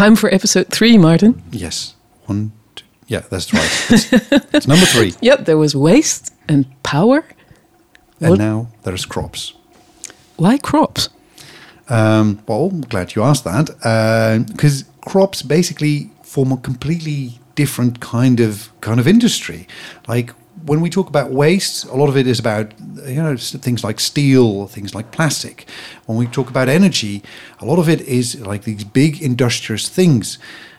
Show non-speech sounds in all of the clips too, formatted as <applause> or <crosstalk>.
time for episode three, Martin. Yes. One, two. Yeah, that's right. It's, it's number three. <laughs> Yep, there was waste and power. And What- now there's crops. Why crops? Um, well, I'm glad you asked that. Because crops basically form a completely different kind of kind of industry. Like when we talk about waste, a lot of it is about you know things like steel, things like plastic. When we talk about energy, a lot of it is like these big industrious things.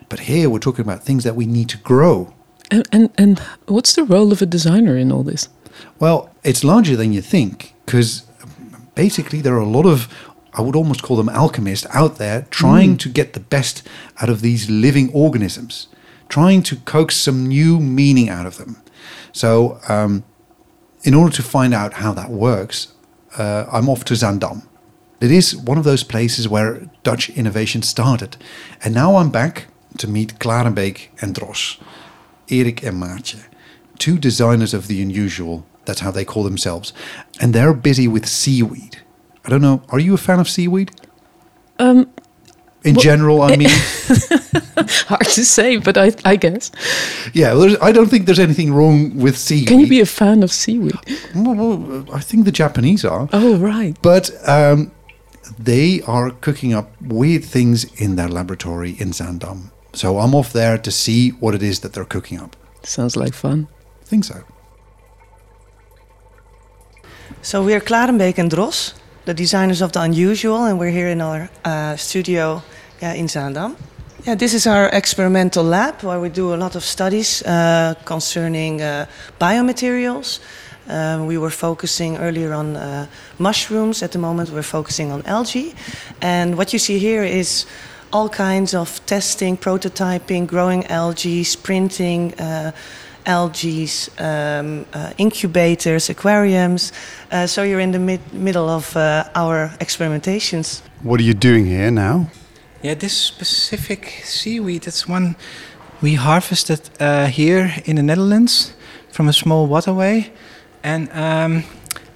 But here we're talking about things that we need to grow. And, and, and what's the role of a designer in all this? Well, it's larger than you think because basically there are a lot of, I would almost call them alchemists out there trying mm. to get the best out of these living organisms, trying to coax some new meaning out of them. So, um, in order to find out how that works, uh, I'm off to Zaandam. It is one of those places where Dutch innovation started. And now I'm back to meet Klarenbeek and Dros, Erik and Maartje, two designers of the unusual. That's how they call themselves. And they're busy with seaweed. I don't know, are you a fan of seaweed? Um, In Well, general, I mean, <laughs> hard to say, but I, I guess. yeah, there's, I don't think there's anything wrong with seaweed. Can you be a fan of seaweed? Well, well, I think the Japanese are. Oh, right. But um, they are cooking up weird things in their laboratory in Zaandam. So I'm off there to see what it is that they're cooking up. Sounds like fun. I think so. So we are Klarenbeek and Dros, the designers of the unusual, and we're here in our uh, studio in Zaandam. Yeah, this is our experimental lab where we do a lot of studies uh, concerning uh, biomaterials. Um, we were focusing earlier on uh, mushrooms. At the moment, we're focusing on algae. And what you see here is all kinds of testing, prototyping, growing algae, sprinting. Uh, algae, um, uh, incubators, aquariums. Uh, so you're in the mid- middle of uh, our experimentations. What are you doing here now? Yeah, this specific seaweed, it's one we harvested uh, here in the Netherlands from a small waterway, and um,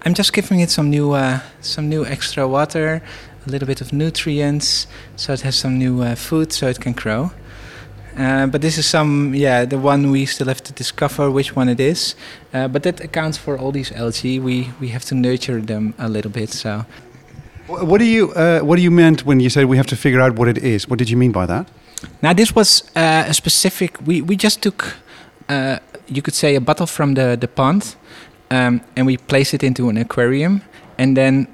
I'm just giving it some new, uh, some new extra water, a little bit of nutrients, so it has some new uh, food, so it can grow. Uh, but this is some, yeah, the one we still have to discover which one it is. Uh, but that accounts for all these algae. We we have to nurture them a little bit. So What do you uh, What do you meant when you said we have to figure out what it is? What did you mean by that? Now this was uh, a specific. We we just took, uh, you could say, a bottle from the the pond, um, and we placed it into an aquarium, and then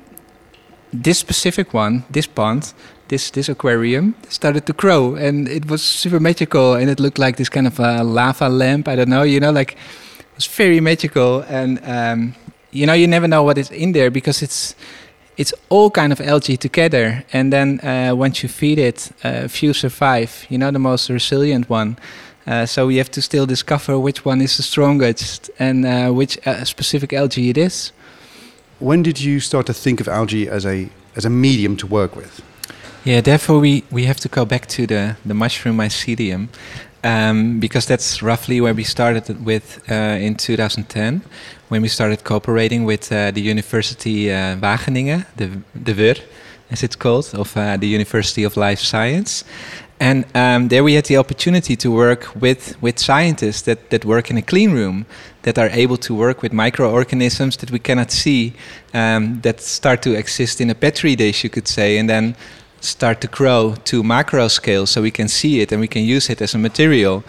this specific one, this pond, this this aquarium started to grow, and it was super magical, and it looked like this kind of a lava lamp. I don't know, you know, like it was very magical, and um, you know, you never know what is in there because it's it's all kind of algae together and then uh, once you feed it uh, few survive you know the most resilient one uh, so we have to still discover which one is the strongest and uh, which uh, specific algae it is When did you start to think of algae as a as a medium to work with? Yeah therefore we, we have to go back to the, the mushroom mycelium um, because that's roughly where we started with uh, in 2010 when we started cooperating with uh, the University uh, Wageningen, the, the WUR, as it's called, of uh, the University of Life Science. And um, there we had the opportunity to work with, with scientists that, that work in a clean room, that are able to work with microorganisms that we cannot see, um, that start to exist in a petri dish, you could say, and then start to grow to macro scale so we can see it and we can use it as a material.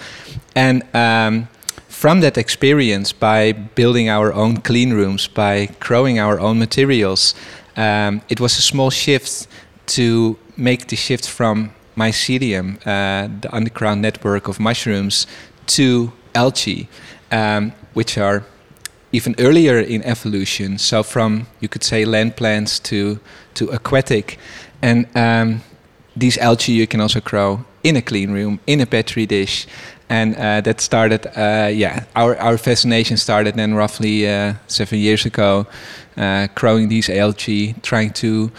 And um, from that experience, by building our own clean rooms, by growing our own materials, um, it was a small shift to make the shift from mycelium, uh, the underground network of mushrooms, to algae, um, which are even earlier in evolution. So from you could say land plants to to aquatic, and um, these algae you can also grow in a clean room in a petri dish, and uh, that started. Uh, yeah, our our fascination started then roughly uh, seven years ago, uh, growing these algae, trying to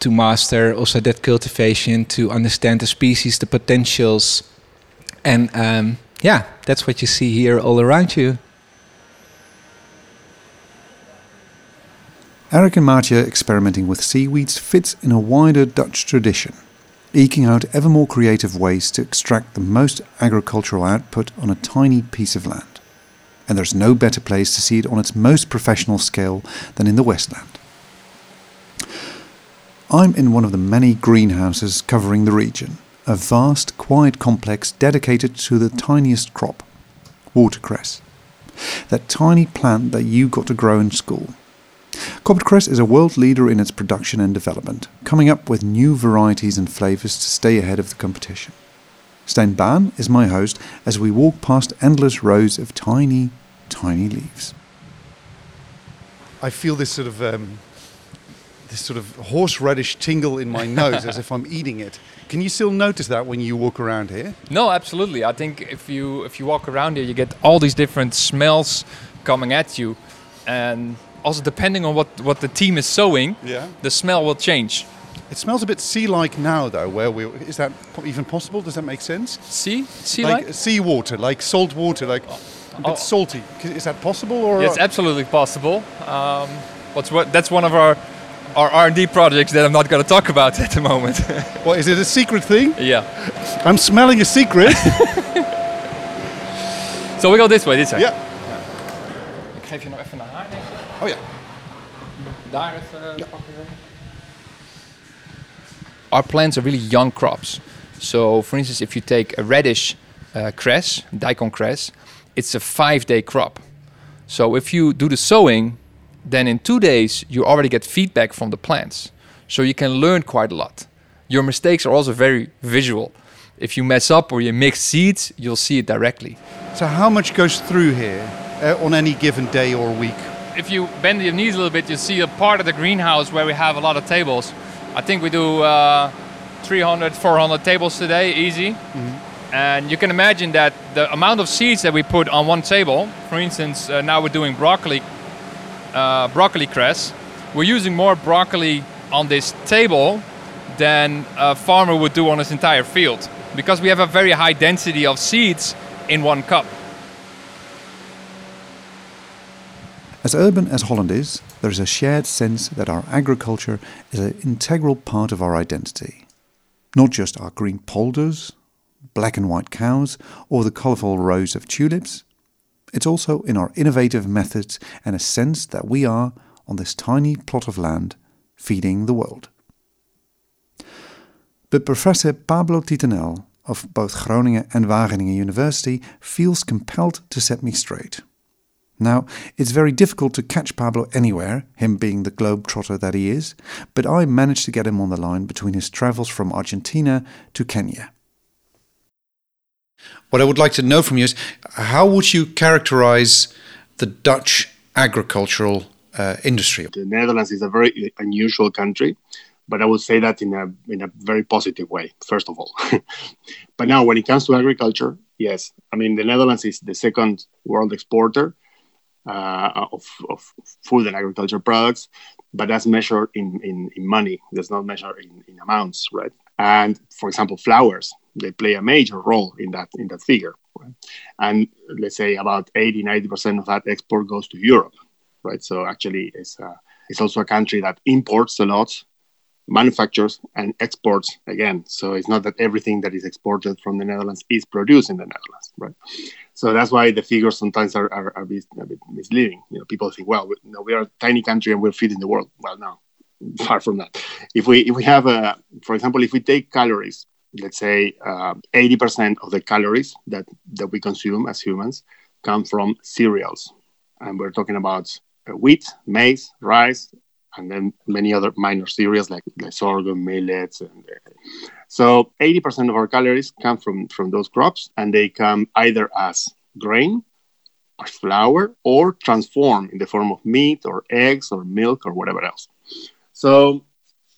to master also that cultivation, to understand the species, the potentials, and um, yeah, that's what you see here all around you. Erik and Maartje experimenting with seaweeds fits in a wider Dutch tradition. eking out ever more creative ways to extract the most agricultural output on a tiny piece of land. And there's no better place to see it on its most professional scale than in the Westland. I'm in one of the many greenhouses covering the region, a vast, quiet complex dedicated to the tiniest crop watercress. That tiny plant that you got to grow in school. Koppert Cress is a world leader in its production and development, coming up with new varieties and flavours to stay ahead of the competition. Stijn Baan is my host as we walk past endless rows of tiny, tiny leaves. I feel this sort of um, this sort of horseradish tingle in my nose as if I'm <laughs> eating it. Can you still notice that when you walk around here? No, absolutely. I think if you if you walk around here, you get all these different smells coming at you, and also depending on what what the team is sowing, Yeah. the smell will change. It smells a bit sea-like now, though. Where we is that even possible? Does that make sense? See, see, like, like, sea water, like salt water, like a bit Oh. salty. Is that possible? Or it's absolutely possible. Um, what's what? That's one of our our R and D projects that I'm not going to talk about <laughs> at the moment. <laughs> what is it? A secret thing? yeah. I'm smelling a secret. <laughs> So we go this way. This way. ja. Ik geef je nog even. Oh ja. Daar even eh, pakken. Our plants are really young crops. So, for instance, if you take a radish uh, cress, daikon cress, it's a five-day crop. So, if you do the sowing, then in two days you already get feedback from the plants. So you can learn quite a lot. Your mistakes are also very visual. If you mess up or you mix seeds, you'll see it directly. So how much goes through here uh, on any given day or week? If you bend your knees a little bit, you see a part of the greenhouse where we have a lot of tables. I think we do uh, 300, 400 tables today, easy. And you can imagine that the amount of seeds that we put on one table, for instance, uh, now we're doing broccoli, uh, broccoli cress. We're using more broccoli on this table than a farmer would do on his entire field because we have a very high density of seeds in one cup. As urban as Holland is, there is a shared sense that our agriculture is an integral part of our identity. Not just our green polders, black and white cows, or the colourful rows of tulips. It's also in our innovative methods and a sense that we are, on this tiny plot of land, feeding the world. But Professor Pablo Tittonell of both Groningen and Wageningen University feels compelled to set me straight. Now, it's very difficult to catch Pablo anywhere, him being the globetrotter that he is, but I managed to get him on the line between his travels from Argentina to Kenya. What I would like to know from you is how would you characterize the Dutch agricultural uh, industry? The Netherlands is a very unusual country, but I would say that in a in a very positive way. First of all, <laughs> but now when it comes to agriculture, yes, I mean the Netherlands is the second world exporter uh, of, of food and agriculture products, but that's measured in, in, in money. That's not measured in, in amounts, right? And for example, flowers they play a major role in that in that figure. Right? And let's say about 80, 90 percent of that export goes to Europe, right? So actually, it's uh, it's also a country that imports a lot, manufactures and exports again. So it's not that everything that is exported from the Netherlands is produced in the Netherlands, right? So that's why the figures sometimes are, are, are a bit misleading. You know, people think, well, we, you know, we are a tiny country and we're feeding the world. Well, no, <laughs> far from that. If we if we have a, for example, if we take calories, let's say uh, 80% of the calories that that we consume as humans come from cereals, and we're talking about uh, wheat, maize, rice, and then many other minor cereals like, like sorghum, millets, and uh, so 80% of our calories come from from those crops, and they come either as grain, or flour, or transform in the form of meat or eggs or milk or whatever else. So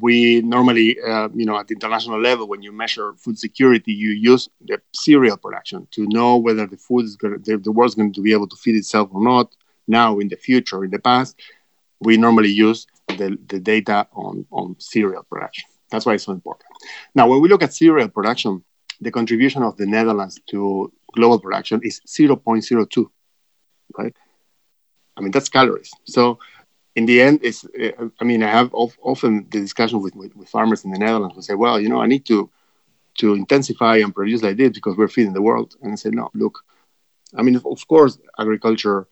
we normally, uh, you know, at the international level, when you measure food security, you use the cereal production to know whether the food is going the, the world's going to be able to feed itself or not. Now, in the future, in the past, we normally use the, the data on, on cereal production. That's why it's so important. Now, when we look at cereal production, the contribution of the Netherlands to global production is 0.02, right? I mean, that's calories. So in the end, it's, uh, I mean, I have often the discussion with, with, with, farmers in the Netherlands who say, well, you know, I need to, to intensify and produce like this because we're feeding the world. And I said, no, look, I mean, of course, agriculture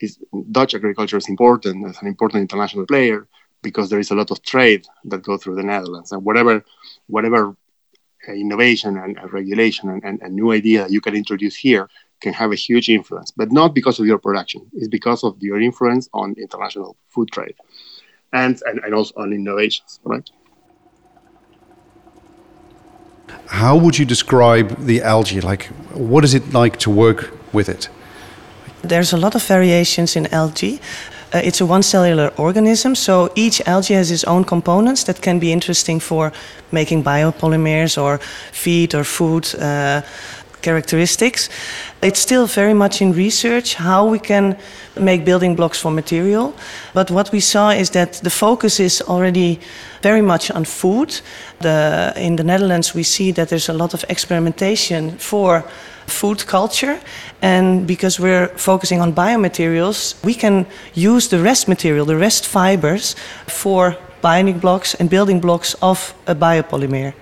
is Dutch agriculture is important as an important international player because there is a lot of trade that go through the Netherlands and whatever whatever uh, innovation and uh, regulation and, and, and new idea you can introduce here can have a huge influence, but not because of your production. It's because of your influence on international food trade and, and, and also on innovations, right? How would you describe the algae? Like, what is it like to work with it? There's a lot of variations in algae. Uh, it's a one cellular organism, so each algae has its own components that can be interesting for making biopolymers or feed or food uh, characteristics. It's still very much in research how we can make building blocks for material. But what we saw is that the focus is already very much on food. The, in the Netherlands, we see that there's a lot of experimentation for food culture. And because we're focusing on biomaterials, we can use the rest material, the rest fibers, for binding blocks and building blocks of a biopolymer.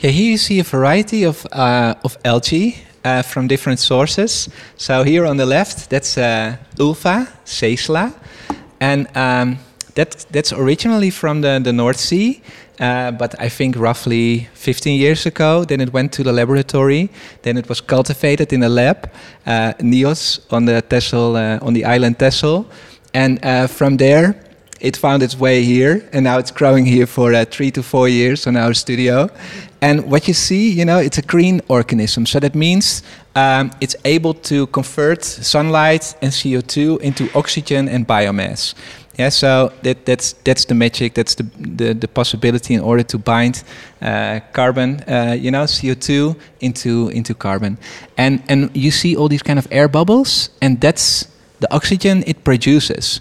Yeah, here you see a variety of, uh, of algae uh, from different sources. So here on the left, that's uh, Ulva caecela, and um, that, that's originally from the, the North Sea. Uh, but I think roughly 15 years ago, then it went to the laboratory. Then it was cultivated in a lab, uh, NIOZ on the Texel, uh, on the island Texel, and uh, from there it found its way here, and now it's growing here for uh, three to four years on our studio. And what you see, you know, it's a green organism, so that means um, it's able to convert sunlight and CO2 into oxygen and biomass. Yeah, so that, that's that's the magic. That's the, the, the possibility in order to bind uh, carbon, uh, you know, CO2 into into carbon, and and you see all these kind of air bubbles, and that's the oxygen it produces.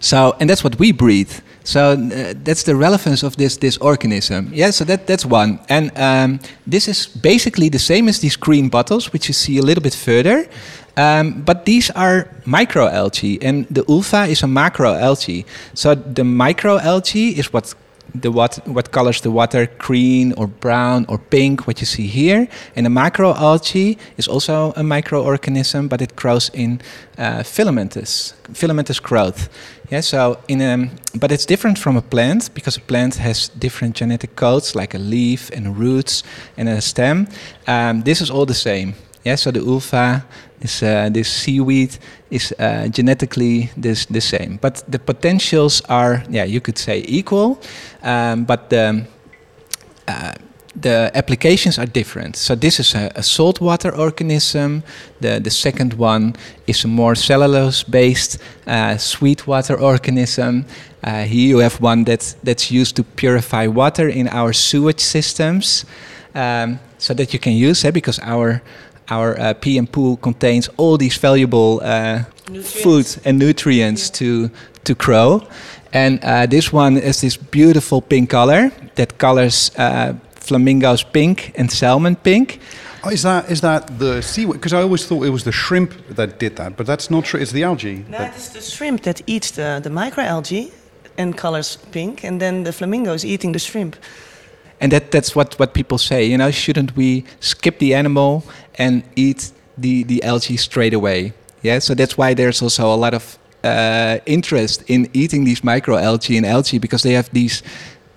So, and that's what we breathe. So uh, that's the relevance of this this organism. Yeah, so that that's one. And um, this is basically the same as these green bottles, which you see a little bit further. Um, but these are microalgae, and the ulva is a macroalgae. So the microalgae is what the what what colors the water green or brown or pink what you see here and the macroalgae is also a microorganism but it grows in uh, filamentous filamentous growth yeah so in a, but it's different from a plant because a plant has different genetic codes like a leaf and roots and a stem um, this is all the same yeah so the ulva this, uh, this seaweed is uh, genetically this, the same. But the potentials are, yeah, you could say equal, um, but the, uh, the applications are different. So this is a, a saltwater organism. The, the second one is a more cellulose-based uh, sweetwater organism. Uh, here you have one that's, that's used to purify water in our sewage systems. Um, so that you can use it because our our uh, pee and poo contains all these valuable uh, food and nutrients to to grow. And uh, this one is this beautiful pink color that colors uh, flamingos pink and salmon pink. Oh, is that is that the seaweed? Because I always thought it was the shrimp that did that, but that's not true. It's the algae. No, it's the shrimp that eats the, the microalgae and colors pink, and then the flamingo is eating the shrimp and that that's what what people say you know shouldn't we skip the animal and eat the the algae straight away yeah so that's why there's also a lot of uh, interest in eating these microalgae and algae because they have these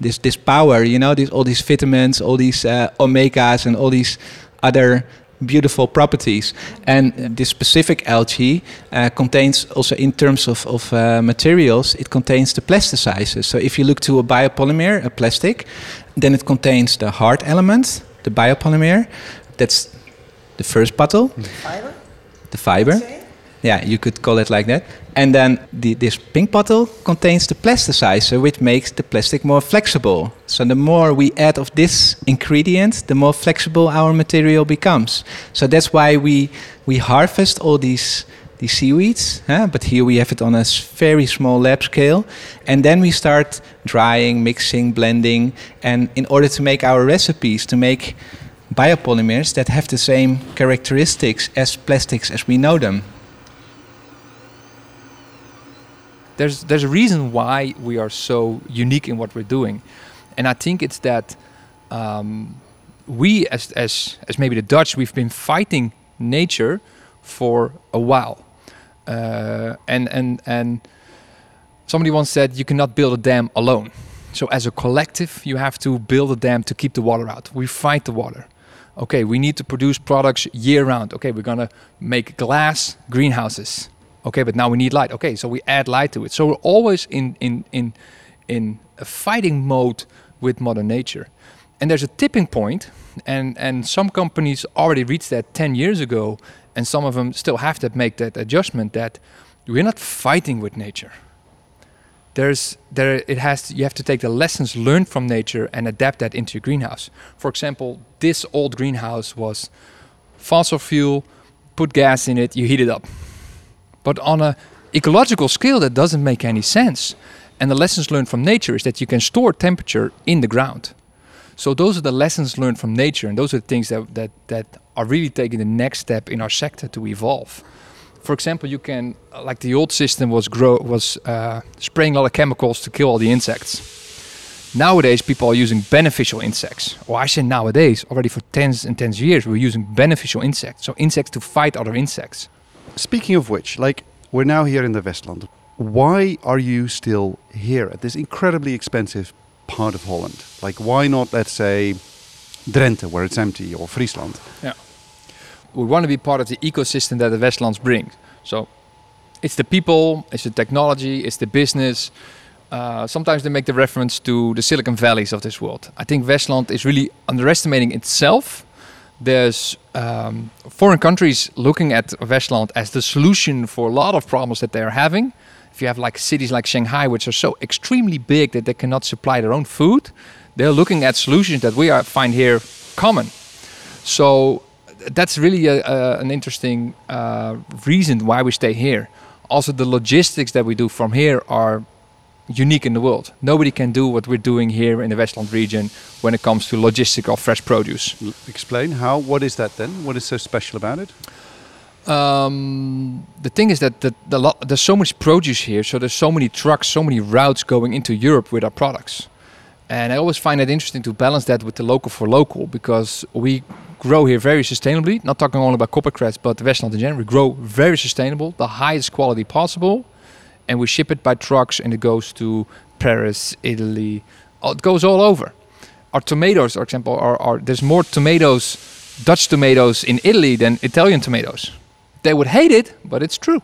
this this power you know these all these vitamins all these uh, omegas and all these other beautiful properties. And this specific algae uh, contains also, in terms of, of uh, materials, it contains the plasticizers. So if you look to a biopolymer, a plastic, then it contains the hard element, the biopolymer. That's the first bottle. Fiber? The fiber. Yeah, you could call it like that. And then the, this pink bottle contains the plasticizer, which makes the plastic more flexible. So the more we add of this ingredient, the more flexible our material becomes. So that's why we we harvest all these these seaweeds, huh? but here we have it on a very small lab scale, and then we start drying, mixing, blending, and in order to make our recipes, to make biopolymers that have the same characteristics as plastics as we know them. There's there's a reason why we are so unique in what we're doing, and I think it's that um, we as as as maybe the Dutch, we've been fighting nature for a while, uh, and and and somebody once said you cannot build a dam alone. So as a collective, you have to build a dam to keep the water out. We fight the water. Okay, we need to produce products year round. Okay, we're gonna make glass greenhouses. Okay, but now we need light. Okay, so we add light to it. So we're always in in in in a fighting mode with Mother Nature. And there's a tipping point, and and some companies already reached that 10 years ago, and some of them still have to make that adjustment that we're not fighting with nature there's there it has to, you have to take the lessons learned from nature and adapt that into your greenhouse. For example, this old greenhouse was fossil fuel, put gas in it, you heat it up. But on a ecological scale that doesn't make any sense. And the lessons learned from nature is that you can store temperature in the ground. So those are the lessons learned from nature and those are the things that that, that are really taking the next step in our sector to evolve for example, you can like the old system was grow was uh, spraying a lot of chemicals to kill all the insects. Nowadays, people are using beneficial insects. Or I say nowadays, already for tens and tens of years, we're using beneficial insects. So insects to fight other insects. Speaking of which, like we're now here in the Westland. Why are you still here at this incredibly expensive part of Holland? Like, why not, let's say, Drenthe, where it's empty, or Friesland? Yeah we want to be part of the ecosystem that the Westlands brings. So it's the people, it's the technology, it's the business. Uh, sometimes they make the reference to the Silicon Valleys of this world. I think Westland is really underestimating itself. There's um, foreign countries looking at Westland as the solution for a lot of problems that they're having. If you have like cities like Shanghai, which are so extremely big that they cannot supply their own food, they're looking at solutions that we are, find here common. So that's really a, a, an interesting uh, reason why we stay here. Also, the logistics that we do from here are unique in the world. Nobody can do what we're doing here in the Westland region when it comes to logistic of fresh produce. L explain how. What is that then? What is so special about it? Um, the thing is that the, the there's so much produce here, so there's so many trucks, so many routes going into Europe with our products. And I always find it interesting to balance that with the local for local because we grow here very sustainably. Not talking only about Koppert Cress, but the Westland in general. We grow very sustainable, the highest quality possible, and we ship it by trucks, and it goes to Paris, Italy. It goes all over. Our tomatoes, for example, are, are there's more tomatoes, Dutch tomatoes in Italy than Italian tomatoes. They would hate it, but it's true.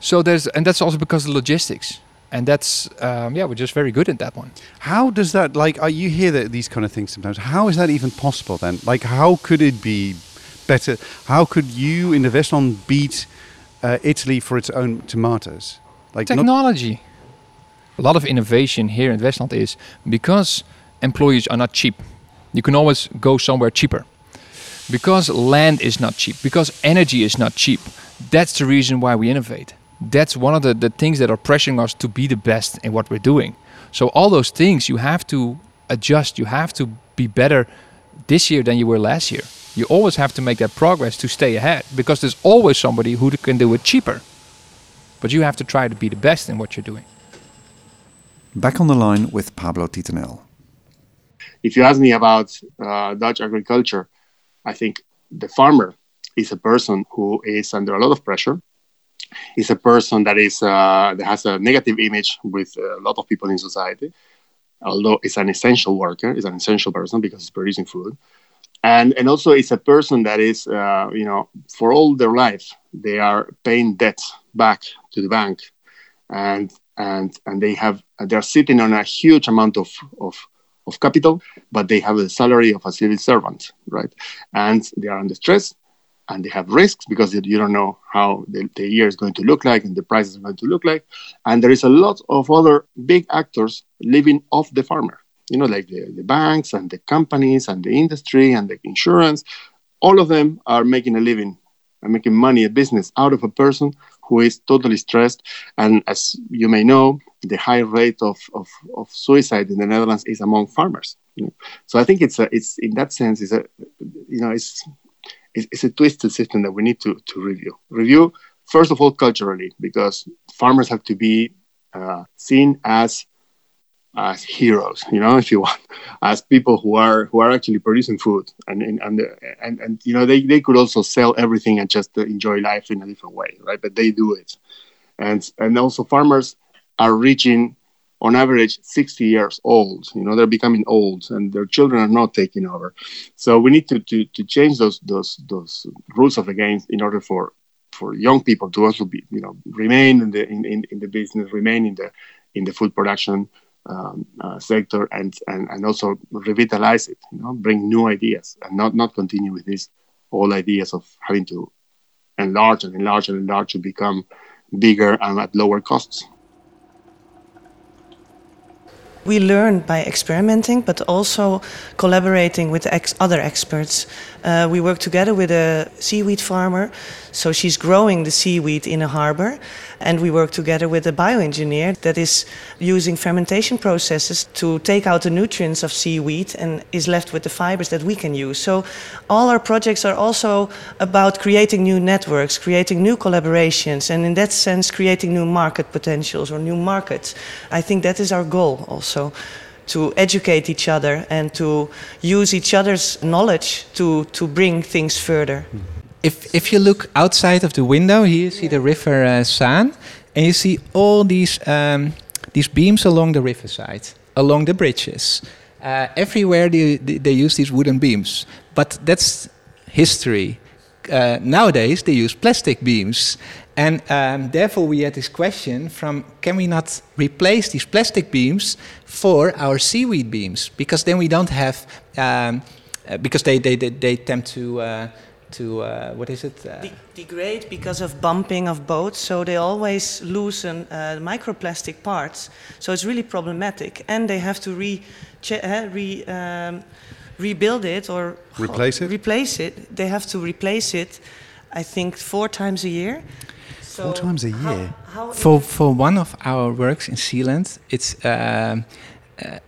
So there's, and that's also because of logistics and that's um, yeah we're just very good at that one how does that like uh, you hear that, these kind of things sometimes how is that even possible then like how could it be better how could you in the Westland beat uh, Italy for its own tomatoes like technology a lot of innovation here in Westland is because employees are not cheap you can always go somewhere cheaper because land is not cheap because energy is not cheap that's the reason why we innovate that's one of the, the things that are pressuring us to be the best in what we're doing. So all those things you have to adjust. You have to be better this year than you were last year. You always have to make that progress to stay ahead because there's always somebody who can do it cheaper. But you have to try to be the best in what you're doing. Back on the line with Pablo Tittonell. If you ask me about uh, Dutch agriculture, I think the farmer is a person who is under a lot of pressure is a person that is uh, that has a negative image with a lot of people in society. Although it's an essential worker, it's an essential person because it's producing food, and and also it's a person that is uh, you know for all their life they are paying debts back to the bank, and and and they have they're sitting on a huge amount of of of capital, but they have the salary of a civil servant, right? And they are under stress and they have risks because you don't know how the, the, year is going to look like and the prices are going to look like. And there is a lot of other big actors living off the farmer, you know, like the, the banks and the companies and the industry and the insurance. All of them are making a living and making money, a business out of a person who is totally stressed. And as you may know, the high rate of, of, of suicide in the Netherlands is among farmers. You know? So I think it's a, it's in that sense, it's a, you know, it's it's, it's a twisted system that we need to, to review. Review, first of all, culturally, because farmers have to be uh, seen as as heroes, you know, <laughs> if you want, as people who are who are actually producing food, and and and, and, and you know they, they could also sell everything and just enjoy life in a different way, right? But they do it, and and also farmers are reaching on average 60 years old you know they're becoming old and their children are not taking over so we need to, to, to change those those those rules of the game in order for for young people to also be you know remain in the in, in, in the business remain in the in the food production um, uh, sector and, and and also revitalize it you know bring new ideas and not not continue with these old ideas of having to enlarge and enlarge and enlarge to become bigger and at lower costs we learn by experimenting, but also collaborating with ex other experts. Uh, we work together with a seaweed farmer, so she's growing the seaweed in a harbor, and we work together with a bioengineer that is using fermentation processes to take out the nutrients of seaweed and is left with the fibers that we can use. So all our projects are also about creating new networks, creating new collaborations, and in that sense, creating new market potentials or new markets. I think that is our goal also to educate each other and to use each other's knowledge to, to bring things further. If, if you look outside of the window, here you see the river uh, Zaan, and you see all these, um, these beams along the riverside, along the bridges. Uh, everywhere they, they use these wooden beams, but that's history. Uh, nowadays they use plastic beams, and um, therefore, we had this question from can we not replace these plastic beams for our seaweed beams? Because then we don't have, um, uh, because they, they, they, they, tend to, uh, to uh, what is it? Uh, De degrade because of bumping of boats, so they always loosen uh, microplastic parts. So it's really problematic. And they have to re, uh, re um, rebuild it or replace it. Replace it. They have to replace it, I think, four times a year. So Four times a year. How, how for for one of our works in Zealand, it's uh, uh,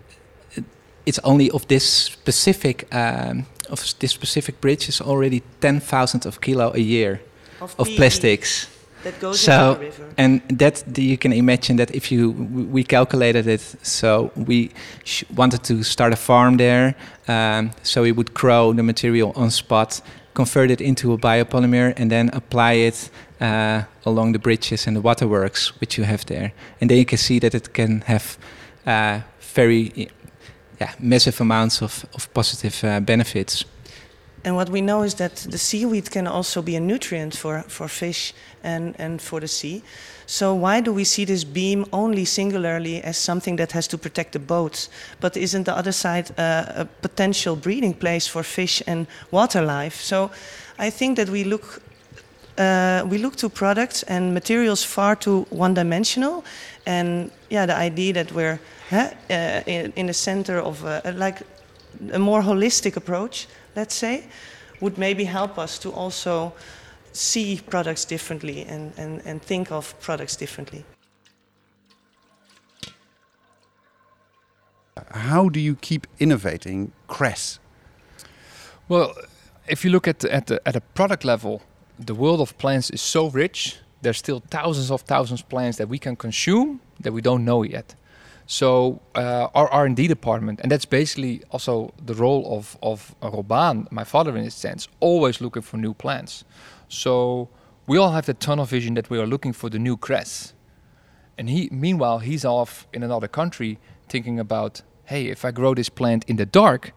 it's only of this specific um, of this specific bridge is already ten thousand of kilo a year of, of plastics. That goes so, and that you can imagine that if you we calculated it, so we wanted to start a farm there, um, so we would grow the material on spot, convert it into a biopolymer, and then apply it uh, along the bridges and the waterworks which you have there. And then you can see that it can have uh, very yeah, massive amounts of, of positive uh, benefits. And what we know is that the seaweed can also be a nutrient for, for fish and, and for the sea. So why do we see this beam only singularly as something that has to protect the boats? But isn't the other side uh, a potential breeding place for fish and water life? So I think that we look uh, we look to products and materials far too one-dimensional, and yeah, the idea that we're uh, in, in, the center of a, like a more holistic approach, let's say, would maybe help us to also see products differently and, and, and think of products differently. How do you keep innovating Cress? Well, if you look at the, at the, at a product level, the world of plants is so rich. There's still thousands of thousands of plants that we can consume that we don't know yet. So uh, our R&D department, and that's basically also the role of of Rob Baan, my father in a sense, always looking for new plants. So we all have the tunnel vision that we are looking for the new cress. And he, meanwhile, he's off in another country thinking about, hey, if I grow this plant in the dark,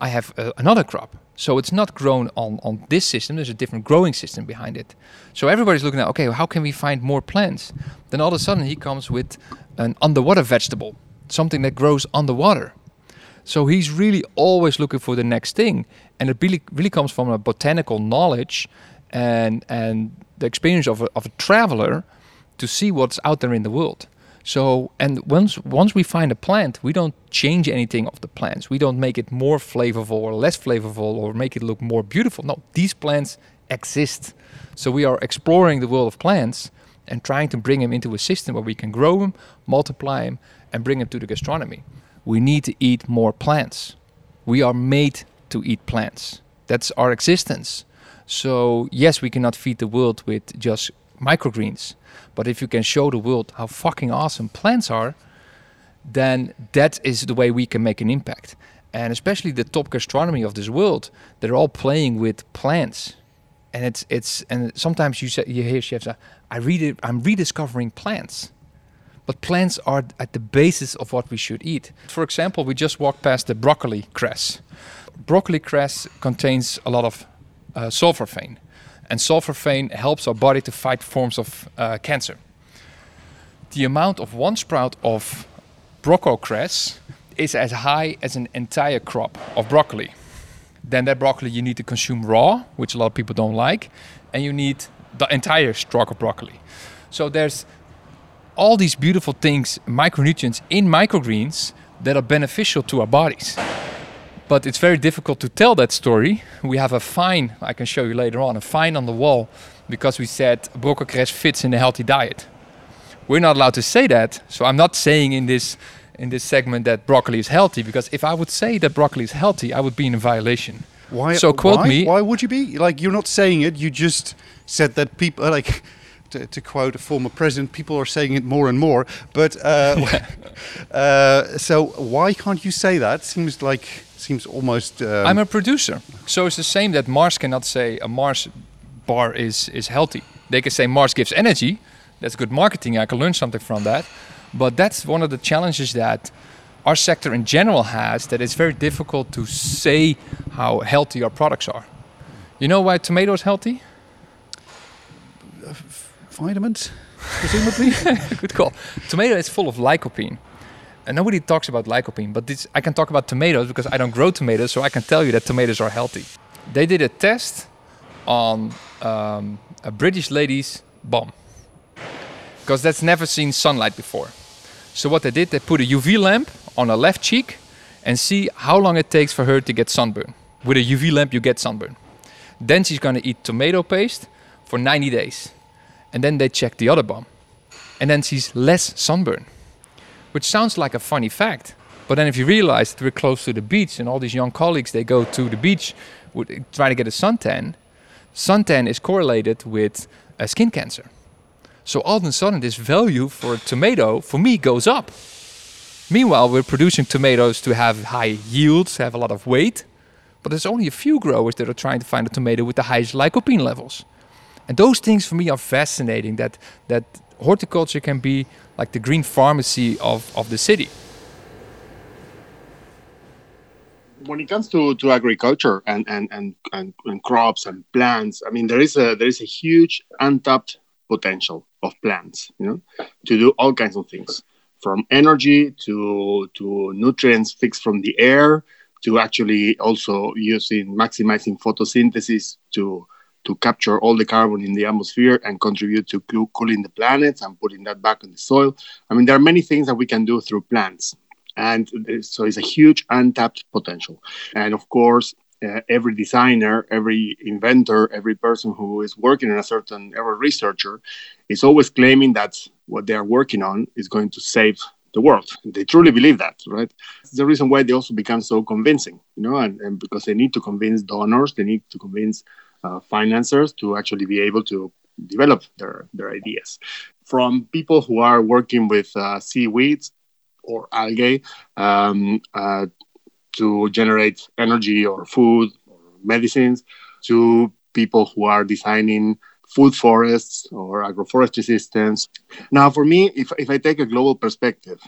I have uh, another crop. So it's not grown on, on this system. There's a different growing system behind it. So everybody's looking at, okay, how can we find more plants? Then all of a sudden he comes with an underwater vegetable, something that grows underwater. So he's really always looking for the next thing. And it really, really comes from a botanical knowledge and, and the experience of a, of a traveler to see what's out there in the world. So, and once once we find a plant, we don't change anything of the plants. We don't make it more flavorful or less flavorful or make it look more beautiful. No, these plants exist. So we are exploring the world of plants and trying to bring them into a system where we can grow them, multiply them, and bring them to the gastronomy. We need to eat more plants. We are made to eat plants. That's our existence. So yes, we cannot feed the world with just microgreens but if you can show the world how fucking awesome plants are, then that is the way we can make an impact. And especially the top gastronomy of this world, they're all playing with plants. And it's it's and sometimes you say you hear chefs, I read it, I'm rediscovering plants. But plants are at the basis of what we should eat. For example, we just walked past the broccoli cress. Broccoli cress contains a lot of uh, sulforaphane, and sulforaphane helps our body to fight forms of uh, cancer. The amount of one sprout of broccoli cress is as high as an entire crop of broccoli. Then that broccoli you need to consume raw, which a lot of people don't like, and you need the entire stalk of broccoli. So there's all these beautiful things, micronutrients in microgreens that are beneficial to our bodies. But it's very difficult to tell that story. We have a fine, I can show you later on, a fine on the wall because we said broccoli fits in a healthy diet. We're not allowed to say that, so I'm not saying in this in this segment that broccoli is healthy because if I would say that broccoli is healthy, I would be in a violation. Why? So quote why? me. Why would you be like? You're not saying it. You just said that people <laughs> like. To, to quote a former president, people are saying it more and more. But uh, <laughs> uh, so why can't you say that? Seems like seems almost. Um, I'm a producer, so it's the same that Mars cannot say a Mars bar is is healthy. They can say Mars gives energy. That's good marketing. I can learn something from that. But that's one of the challenges that our sector in general has. That it's very difficult to say how healthy our products are. You know why tomatoes healthy? vitamins, presumably. <laughs> Good call. Tomato is full of lycopene. And nobody talks about lycopene, but this, I can talk about tomatoes because I don't grow tomatoes, so I can tell you that tomatoes are healthy. They did a test on um, a British lady's bum because that's never seen sunlight before. So what they did, they put a UV lamp on her left cheek and see how long it takes for her to get sunburn. With a UV lamp, you get sunburn. Then she's gonna eat tomato paste for 90 days, and then they check the other bum, and then she's less sunburn which sounds like a funny fact. But then if you realize that we're close to the beach and all these young colleagues, they go to the beach, try to get a suntan, suntan is correlated with uh, skin cancer. So all of a sudden, this value for a tomato, for me, goes up. Meanwhile, we're producing tomatoes to have high yields, have a lot of weight, but there's only a few growers that are trying to find a tomato with the highest lycopene levels. And those things for me are fascinating that, that horticulture can be like the green pharmacy of, of the city. when it comes to, to agriculture and, and, and, and, and crops and plants, I mean there is a there is a huge untapped potential of plants, you know, to do all kinds of things, from energy to to nutrients fixed from the air to actually also using maximizing photosynthesis to to capture all the carbon in the atmosphere and contribute to cooling the planet and putting that back in the soil. I mean, there are many things that we can do through plants. And so it's a huge untapped potential. And of course, uh, every designer, every inventor, every person who is working on a certain, every researcher is always claiming that what they are working on is going to save the world. They truly believe that, right? It's the reason why they also become so convincing, you know, and, and because they need to convince donors, they need to convince uh, financiers to actually be able to develop their, their ideas. From people who are working with uh, seaweeds or algae um, uh, to generate energy or food or medicines, to people who are designing food forests or agroforestry systems. Now, for me, if, if I take a global perspective,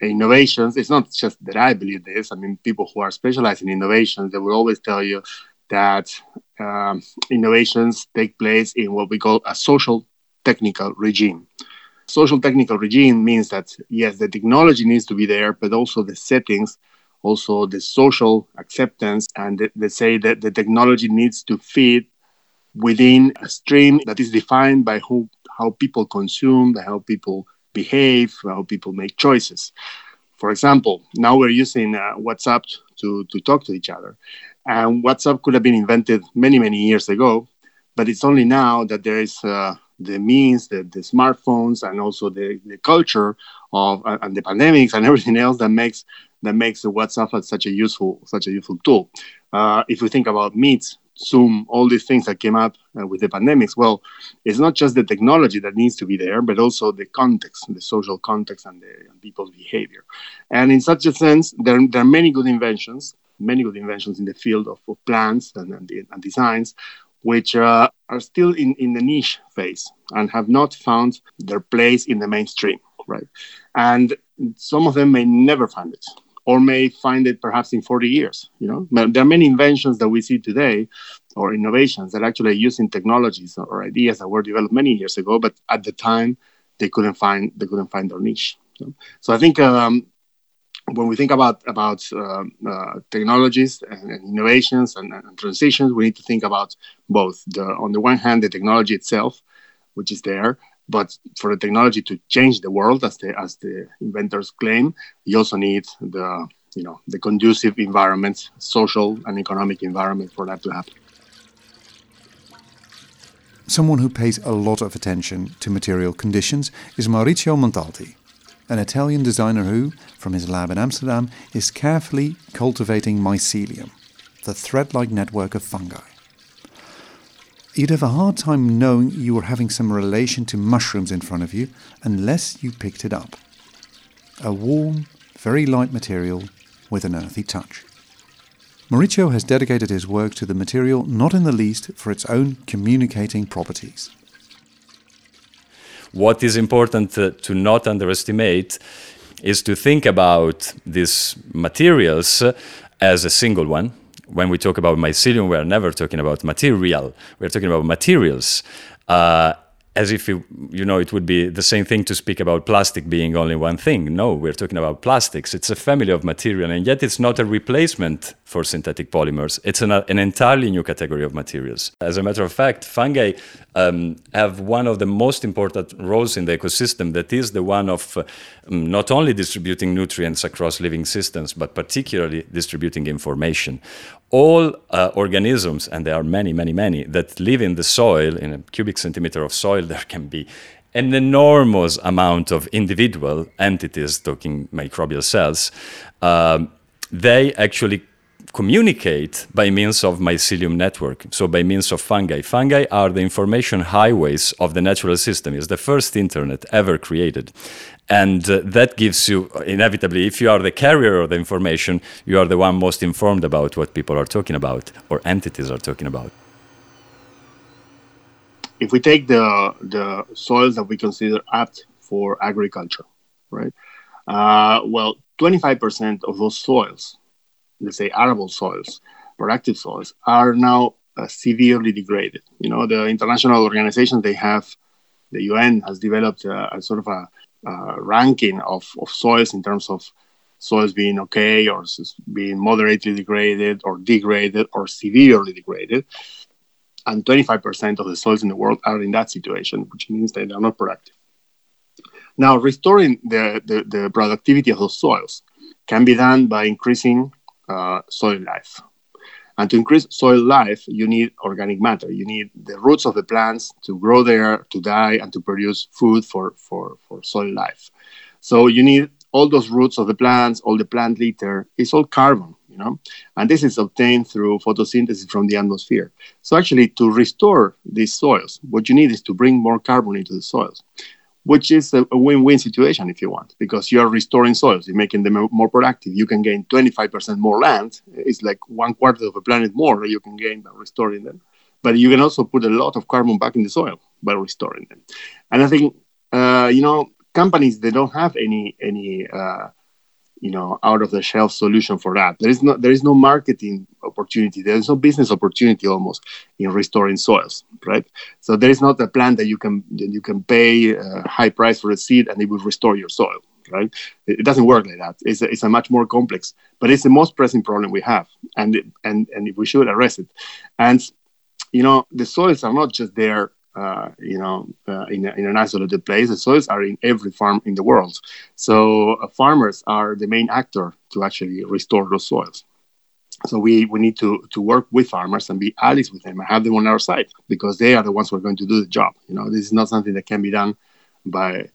innovations, it's not just that I believe this. I mean, people who are specialized in innovations, they will always tell you that um, innovations take place in what we call a social technical regime. Social technical regime means that, yes, the technology needs to be there, but also the settings, also the social acceptance, and they- say that the technology needs to fit within a stream that is defined by who, how people consume, how people behave, how people make choices. For example, now we're using uh, WhatsApp to, to talk to each other. And WhatsApp could have been invented many, many years ago, but it's only now that there is uh, the means, the, the smartphones, and also the, the culture of uh, and the pandemics and <laughs> everything else that makes that makes WhatsApp such a useful such a useful tool. Uh, if we think about meats, Zoom, all these things that came up uh, with the pandemics. Well, it's not just the technology that needs to be there, but also the context, the social context, and, the, and people's behavior. And in such a sense, there, there, are many good inventions, many good inventions in the field of, of plans and, and, and, designs, which uh, are still in, in the niche phase and have not found their place in the mainstream, right? And some of them may never find it or may find it perhaps in 40 years. You know, there are many inventions that we see today or innovations that actually using technologies or ideas that were developed many years ago, but at the time they couldn't find they couldn't find their niche. So I think um, when we think about about uh, uh, technologies and, and innovations and, and, transitions, we need to think about both the on the one hand the technology itself, which is there, but for the technology to change the world, as the as the inventors claim, you also need the you know the conducive environment, social and economic environment for that to happen. Someone who pays a lot of attention to material conditions is Maurizio Montalti, an Italian designer who, from his lab in Amsterdam, is carefully cultivating mycelium, the thread like network of fungi. You'd have a hard time knowing you were having some relation to mushrooms in front of you unless you picked it up. A warm, very light material with an earthy touch. Maurizio has dedicated his work to the material not in the least for its own communicating properties. What is important uh, to not underestimate is to think about these materials as a single one, when we talk about mycelium, we are never talking about material. We're talking about materials. Uh, as if you, you know it would be the same thing to speak about plastic being only one thing. No, we're talking about plastics. It's a family of material, and yet it's not a replacement for synthetic polymers. It's an, an entirely new category of materials. As a matter of fact, fungi um, have one of the most important roles in the ecosystem. That is the one of uh, not only distributing nutrients across living systems, but particularly distributing information all uh, organisms, and there are many, many, many, that live in the soil, in a cubic centimeter of soil, <laughs> there can be an enormous amount of individual entities, talking microbial cells. Um, they actually communicate by means of mycelium network, so by means of fungi. Fungi are the information highways of the natural system. It's the first internet ever created. And uh, that gives you, inevitably, if you are the carrier of the information, you are the one most informed about what people are talking about or entities are talking about. If we take the, the soils that we consider apt for agriculture, right? Uh, well, 25% of those soils, let's say arable soils, productive soils, are now uh, severely degraded. You know, the international organizations, they have, the UN has developed a, a sort of a uh, ranking of, of soils in terms of soils being okay or being moderately degraded or degraded or severely degraded. And 25% of the soils in the world are in that situation, which means they are not productive. Now, restoring the, the, the productivity of those soils can be done by increasing uh, soil life. And to increase soil life, you need organic matter. You need the roots of the plants to grow there, to die, and to produce food for, for, for soil life. So you need all those roots of the plants, all the plant litter. It's all carbon, you know, and this is obtained through photosynthesis from the atmosphere. So actually, to restore these soils, what you need is to bring more carbon into the soils which is a, a, win-win situation if you want, because you are restoring soils, you're making them more productive. You can gain 25% more land. It's like one quarter of a planet more you can gain by restoring them. But you can also put a lot of carbon back in the soil by restoring them. And I think, uh, you know, companies they don't have any any uh, you know out of the shelf solution for that. There is no there is no marketing opportunity. There is no business opportunity almost in restoring soils right? So there is not a plan that you can that you can pay a high price for a seed and it will restore your soil right? It, doesn't work like that. It's a, it's a much more complex but it's the most pressing problem we have and and and we should address it. And you know the soils are not just there uh, you know, uh, in, a, in, an isolated place. The soils are in every farm in the world. So uh, farmers are the main actor to actually restore those soils. So we, we need to, to work with farmers and be allies with them and have them on our side because they are the ones who are going to do the job. You know, this is not something that can be done by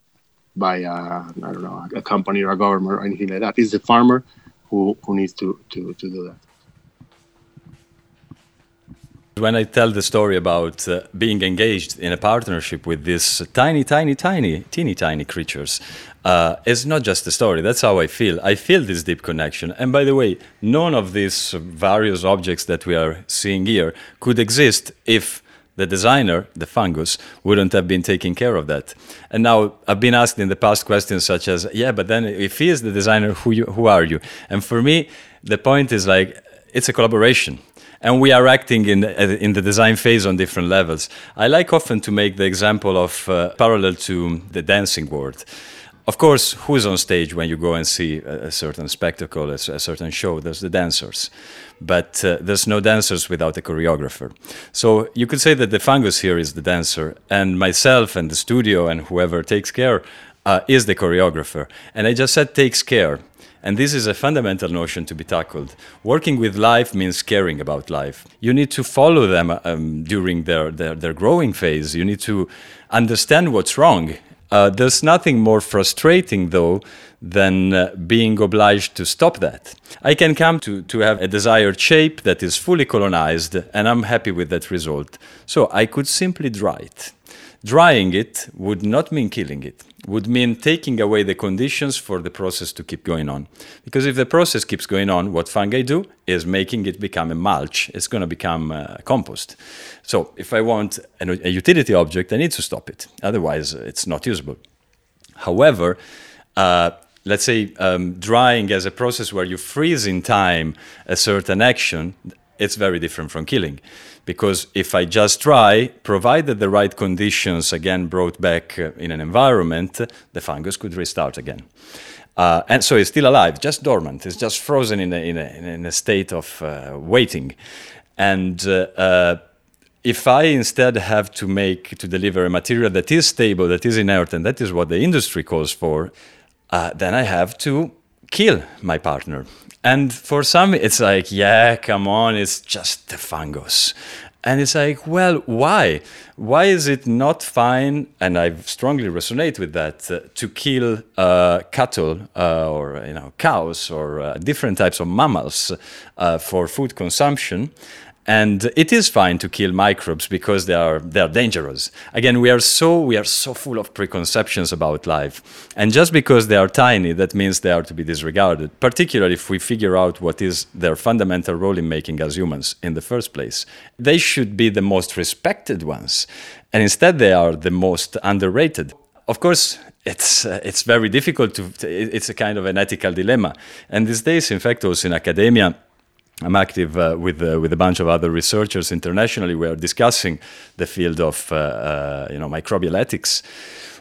by uh, I don't know a company or a government or anything like that. It's the farmer who, who needs to, to, to do that when I tell the story about uh, being engaged in a partnership with these tiny, tiny, tiny, teeny tiny creatures, uh, it's not just a story. That's how I feel. I feel this deep connection. And by the way, none of these various objects that we are seeing here could exist if the designer, the fungus, wouldn't have been taking care of that. And now I've been asked in the past questions such as, yeah, but then if he is the designer, who, you, who are you? And for me, the point is like, it's a collaboration and we are acting in in the design phase on different levels. I like often to make the example of uh, parallel to the dancing world. Of course, who's on stage when you go and see a, a certain spectacle, a, a, certain show? There's the dancers, but uh, there's no dancers without a choreographer. So you could say that the fungus here is the dancer, and myself and the studio and whoever takes care uh, is the choreographer. And I just said takes care and this is a fundamental notion to be tackled. Working with life means caring about life. You need to follow them um, during their, their, their, growing phase. You need to understand what's wrong. Uh, there's nothing more frustrating, though, than uh, being obliged to stop that. I can come to, to have a desired shape that is fully colonized, and I'm happy with that result. So I could simply dry it. Drying it would not mean killing it would mean taking away the conditions for the process to keep going on. Because if the process keeps going on, what fungi do is making it become a mulch. It's going to become uh, compost. So if I want a utility object, I need to stop it. Otherwise, it's not usable. However, uh, let's say um, drying as a process where you freeze in time a certain action, it's very different from killing because if I just try, provided the right conditions again brought back uh, in an environment, the fungus could restart again. Uh, and so it's still alive, just dormant. It's just frozen in a, in a, in a state of uh, waiting. And uh, uh, if I instead have to make, to deliver a material that is stable, that is inert, and that is what the industry calls for, uh, then I have to kill my partner. And for some, it's like, yeah, come on, it's just the fungus. And it's like, well, why? Why is it not fine? And I strongly resonate with that uh, to kill uh, cattle uh, or you know cows or uh, different types of mammals uh, for food consumption, and it is fine to kill microbes because they are they are dangerous. Again we are so we are so full of preconceptions about life. And just because they are tiny that means they are to be disregarded particularly if we figure out what is their fundamental role in making us humans in the first place. They should be the most respected ones. And instead they are the most underrated. Of course it's uh, it's very difficult to it's a kind of an ethical dilemma. And these days in fact also in academia I'm active uh, with uh, with a bunch of other researchers internationally. We are discussing the field of uh, uh you know microbial ethics,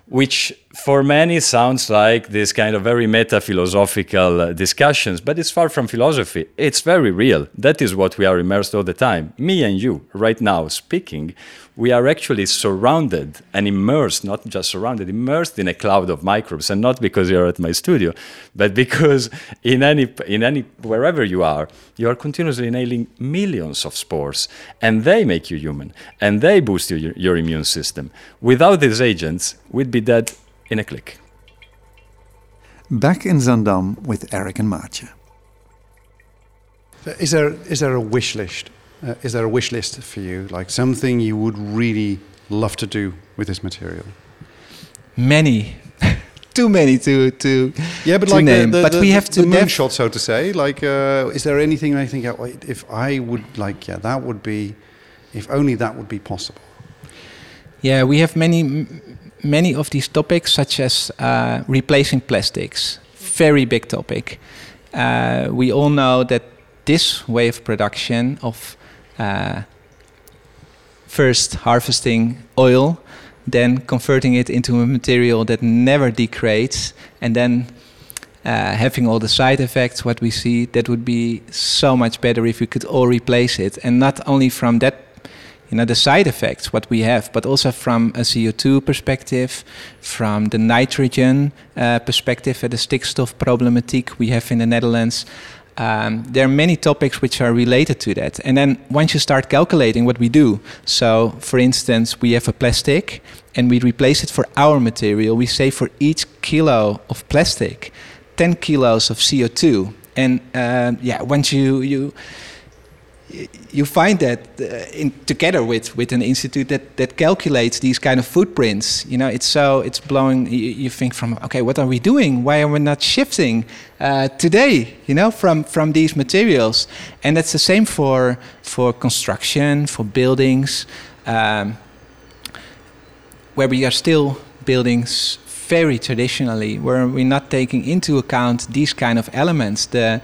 which for many sounds like this kind of very meta philosophical uh, discussions, but it's far from philosophy. It's very real. That is what we are immersed all the time. Me and you, right now, speaking, we are actually surrounded and immersed, not just surrounded, immersed in a cloud of microbes. And not because you're at my studio, but because in any, in any, wherever you are, you are continuously inhaling millions of spores, and they make you human, and they boost your, your immune system. Without these agents, we'd be dead in a click. Back in Zaandam with Erik and Maatje. Is there is there a wish list? Uh, is there a wish list for you, like something you would really love to do with this material? Many, <laughs> too many to to yeah, but to like name. The, the, but the, we have to the moonshot, so to say. Like, uh, is there anything I think if I would like, yeah, that would be, if only that would be possible. Yeah, we have many many of these topics, such as uh, replacing plastics, very big topic. Uh, we all know that this way of production of uh, first harvesting oil, then converting it into a material that never degrades, and then uh, having all the side effects, what we see, that would be so much better if we could all replace it. And not only from that you know the side effects what we have but also from a co2 perspective from the nitrogen uh, perspective at the stickstof problematic we have in the netherlands. Um, there are many topics which are related to that. And then once you start calculating what we do so for instance we have a plastic and we replace it for our material. We say for each kilo of plastic 10 kilos of co2 and uh, yeah once you you you find that uh, in together with with an institute that that calculates these kind of footprints. You know, it's so it's blowing. You, you think from okay, what are we doing? Why are we not shifting uh, today? You know, from from these materials, and that's the same for for construction, for buildings. Um, where we are still buildings very traditionally, where we're not taking into account these kind of elements, the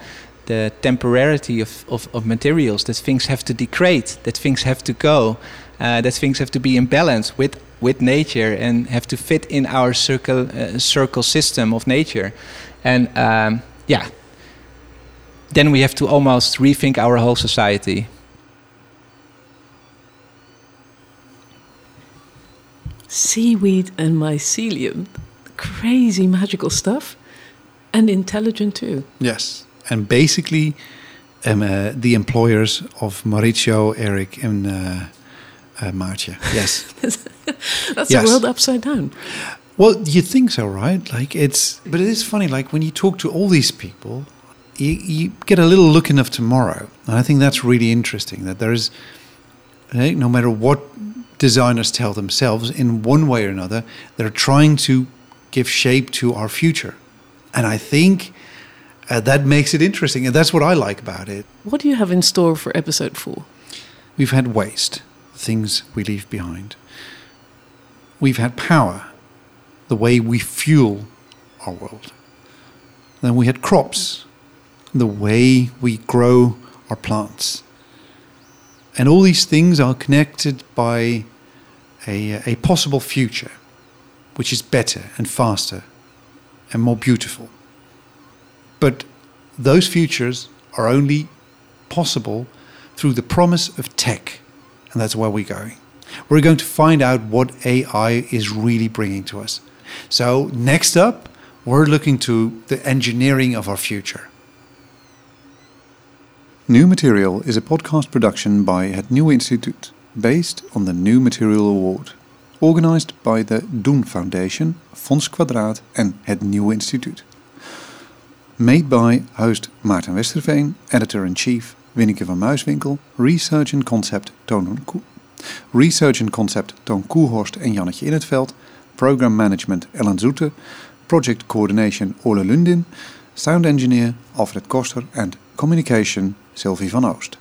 the temporarity of, of, of materials, that things have to degrade, that things have to go, uh, that things have to be in balance with with nature and have to fit in our circle uh, circle system of nature, and um, yeah, then we have to almost rethink our whole society. Seaweed and mycelium. Crazy magical stuff. And intelligent too. Yes, and basically, um, uh, the employers of Maurizio, Erik, and uh, uh. Yes. <laughs> That's Yes. the world upside down. Well, you think so, right? Like it's, but it is funny. Like when you talk to all these people, you, you get a little look in of tomorrow, and I think that's really interesting. That there is, no matter what designers tell themselves, in one way or another, they're trying to give shape to our future, and I think uh, that makes it interesting, and that's what I like about it. What do you have in store for episode four? We've had waste, things we leave behind. We've had power, the way we fuel our world. Then we had crops, the way we grow our plants. And all these things are connected by a, a possible future, which is better and faster and more beautiful. But those futures are only possible through the promise of tech. And that's where we're going. We're going to find out what AI is really bringing to us. So, next up, we're looking to the engineering of our future. New Material is a podcast production by Het Nieuwe Instituut, based on the New Material Award, organized by the Doen Foundation, Fonds Kwadraat and Het Nieuwe Instituut. Made by host Maarten Westerveen, editor-in-chief Winneke van Muiswinkel, research and concept Toon, research and concept Toon Koehorst en Jannetje In het Veld, program management Ellen Zoete, project coordination Ole Lundin, sound engineer Alfred Koster and communication Sylvie van Oost.